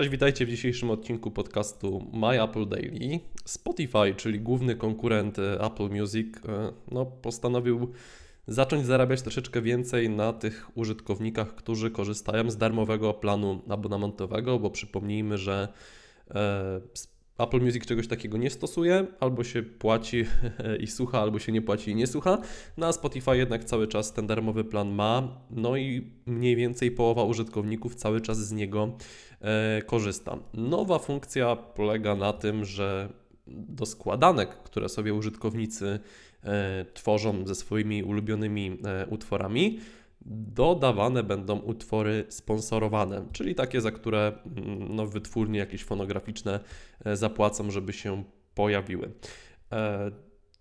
Cześć, witajcie w dzisiejszym odcinku podcastu My Apple Daily. Spotify, czyli główny konkurent e, Apple Music, e, no, postanowił zacząć zarabiać troszeczkę więcej na tych użytkownikach, którzy korzystają z darmowego planu abonamentowego, bo przypomnijmy, że e, Apple Music czegoś takiego nie stosuje, albo się płaci i słucha, albo się nie płaci i nie słucha. Na no, Spotify jednak cały czas ten darmowy plan ma, no i mniej więcej połowa użytkowników cały czas z niego e, korzysta. Nowa funkcja polega na tym, że do składanek, które sobie użytkownicy e, tworzą ze swoimi ulubionymi e, utworami, dodawane będą utwory sponsorowane, czyli takie, za które mm, no, wytwórnie jakieś fonograficzne e, zapłacą, żeby się pojawiły. E,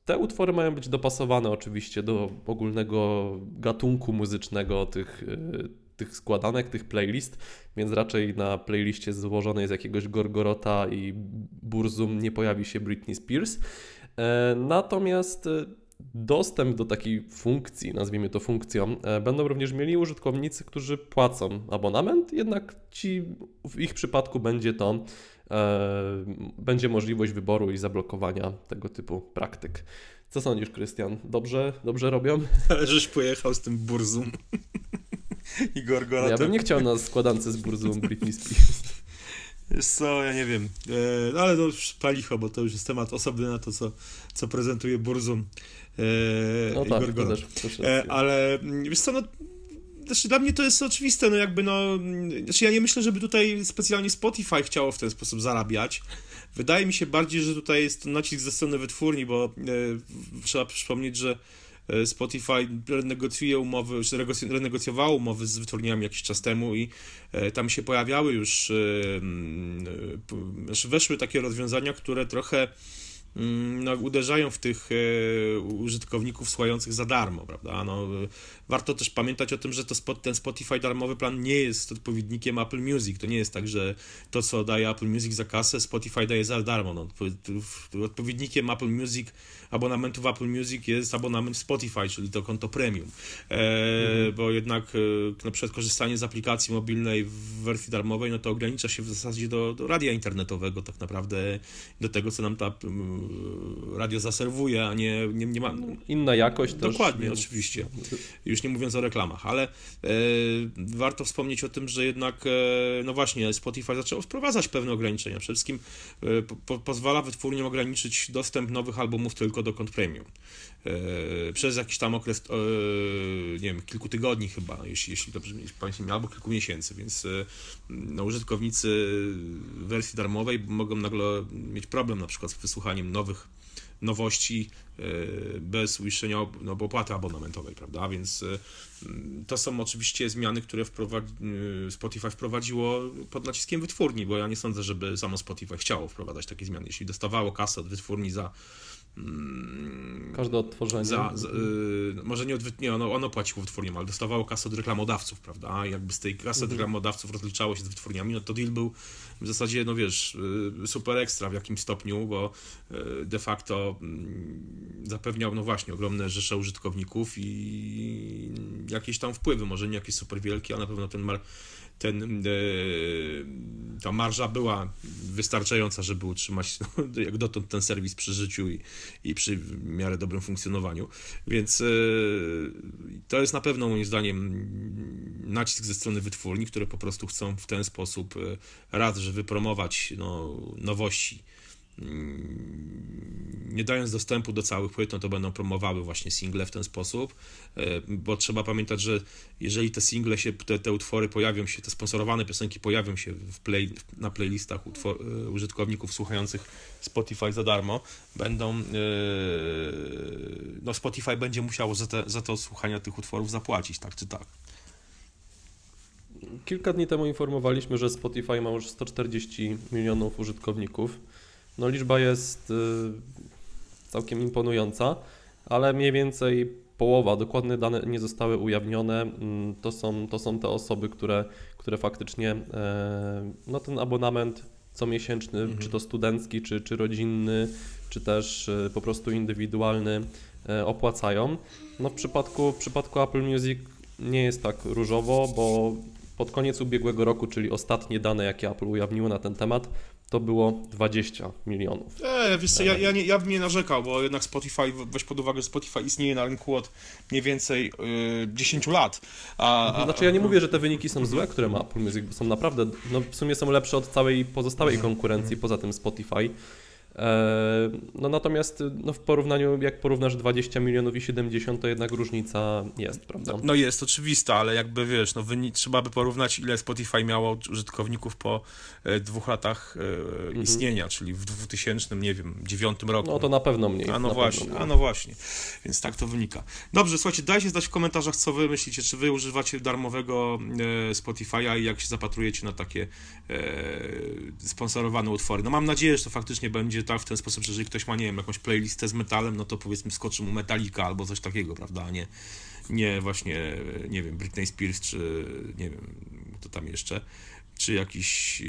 te utwory mają być dopasowane oczywiście do ogólnego gatunku muzycznego tych, e, tych składanek, tych playlist, więc raczej na playliście złożonej z jakiegoś Gorgorota i Burzum nie pojawi się Britney Spears. Natomiast Dostęp do takiej funkcji, nazwijmy to funkcją, e, będą również mieli użytkownicy, którzy płacą abonament, jednak ci w ich przypadku będzie to e, będzie możliwość wyboru i zablokowania tego typu praktyk. Co sądzisz, Krystian? Dobrze, dobrze robią? Ale żeś pojechał z tym burzum. I Gorgora. Ja bym nie chciał na składance z burzum Britney Spears. Wiesz co, ja nie wiem. E, no ale to już palicho, bo to już jest temat osobny na to, co, co prezentuje Burzum. E, no tak, też, e, ale mm, wiesz co, no znaczy dla mnie to jest oczywiste, no jakby no, znaczy ja nie myślę, żeby tutaj specjalnie Spotify chciało w ten sposób zarabiać. Wydaje mi się bardziej, że tutaj jest nacisk ze strony wytwórni, bo e, trzeba przypomnieć, że Spotify renegocjuje umowy, renegocjowało umowy z wytwórniami jakiś czas temu i e, tam się pojawiały już, e, znaczy weszły takie rozwiązania, które trochę no, uderzają w tych e, użytkowników słuchających za darmo, prawda? No, warto też pamiętać o tym, że to ten Spotify darmowy plan nie jest odpowiednikiem Apple Music. To nie jest tak, że to, co daje Apple Music za kasę, Spotify daje za darmo. No, odpowiednikiem Apple Music, abonamentu w Apple Music jest abonament Spotify, czyli to konto premium. E, mhm. Bo jednak e, na przykład korzystanie z aplikacji mobilnej w wersji darmowej, no to ogranicza się w zasadzie do, do radia internetowego tak naprawdę, do tego, co nam ta radio zaserwuje, a nie, nie, nie ma... Inna jakość Dokładnie, też. oczywiście. Już nie mówiąc o reklamach, ale e, warto wspomnieć o tym, że jednak, e, no właśnie, Spotify zaczęło wprowadzać pewne ograniczenia. Przede wszystkim e, po, pozwala wytwórniom ograniczyć dostęp nowych albumów tylko do kont premium. E, przez jakiś tam okres, e, nie wiem, kilku tygodni chyba, jeśli, jeśli dobrze pamiętam, albo kilku miesięcy, więc e, no, użytkownicy wersji darmowej mogą nagle mieć problem na przykład z wysłuchaniem nowych nowości bez uiszczenia no, opłaty abonamentowej, prawda? Więc to są oczywiście zmiany, które wprowadzi, Spotify wprowadziło pod naciskiem wytwórni, bo ja nie sądzę, żeby samo Spotify chciało wprowadzać takie zmiany. Jeśli dostawało kasę od wytwórni za Każde odtworzenie. Za, za, y, może nie, nie ono, ono płaciło wytwórniom, ale dostawało kasę od reklamodawców, prawda? A jakby z tej kasy od mhm. reklamodawców rozliczało się z wytwórniami, no to deal był w zasadzie, no wiesz, y, super ekstra w jakimś stopniu, bo y, de facto mm, zapewniał, no właśnie, ogromne rzesze użytkowników i jakieś tam wpływy, może nie jakieś super wielkie, ale na pewno ten mar ten, e, ta marża była wystarczająca, żeby utrzymać no, jak dotąd ten serwis przy życiu i, i przy miarę dobrym funkcjonowaniu. Więc e, to jest na pewno moim zdaniem nacisk ze strony wytwórni, które po prostu chcą w ten sposób e, raz, że wypromować no, nowości Mm, nie dając dostępu do całych płyt, no to będą promowały właśnie single w ten sposób, e, bo trzeba pamiętać, że jeżeli te single się, te, te utwory pojawią się, te sponsorowane piosenki pojawią się w play, na playlistach utwor, e, użytkowników słuchających Spotify za darmo, będą, e, no Spotify będzie musiało za, te, za to słuchania tych utworów zapłacić, tak czy tak. Kilka dni temu informowaliśmy, że Spotify ma już 140 milionów użytkowników. No liczba jest całkiem imponująca, ale mniej więcej połowa, dokładne dane nie zostały ujawnione. Mm, to są, to są te osoby, które, które faktycznie e, no ten abonament comiesięczny, mhm. czy to studencki, czy, czy rodzinny, czy też e, po prostu indywidualny e, opłacają. No w przypadku, w przypadku Apple Music nie jest tak różowo, bo pod koniec ubiegłego roku, czyli ostatnie dane, jakie Apple ujawniło na ten temat, to było 20 milionów. E, wiesz co, ja, ja, nie, ja bym nie narzekał, bo jednak Spotify, weź pod uwagę, Spotify istnieje na rynku od mniej więcej y, 10 lat. A, a, Znaczy ja nie mówię, że te wyniki są złe, które ma Apple Music, bo są naprawdę, no w sumie są lepsze od całej pozostałej konkurencji, poza tym Spotify. E, No natomiast no w porównaniu, jak porównasz 20 milionów i 70, to jednak różnica jest, prawda? No jest oczywista, ale jakby wiesz, no wyni- trzeba by porównać, ile Spotify miało użytkowników po e, dwóch latach e, istnienia, czyli w 2000, nie wiem, dziewiątym roku. No to na pewno mniej. A no właśnie, a no właśnie. Więc tak to wynika. Dobrze, słuchajcie, dajcie znać w komentarzach, co wy myślicie, czy wy używacie darmowego Spotify'a i jak się zapatrujecie na takie sponsorowane utwory. No mam nadzieję, że to faktycznie będzie tak w ten sposób, że jeżeli ktoś ma, nie wiem, jakąś playlistę z metalem, no to powiedzmy skoczy mu Metallica albo coś takiego, prawda, a nie, nie właśnie, nie wiem, Britney Spears, czy nie wiem, kto tam jeszcze, czy jakiś e,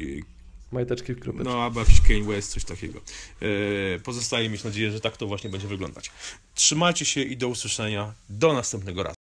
Majteczki w kropeczki. no, albo jakiś Kanye West, coś takiego. E, pozostaje mieć nadzieję, że tak to właśnie będzie wyglądać. Trzymajcie się i do usłyszenia. Do następnego razu.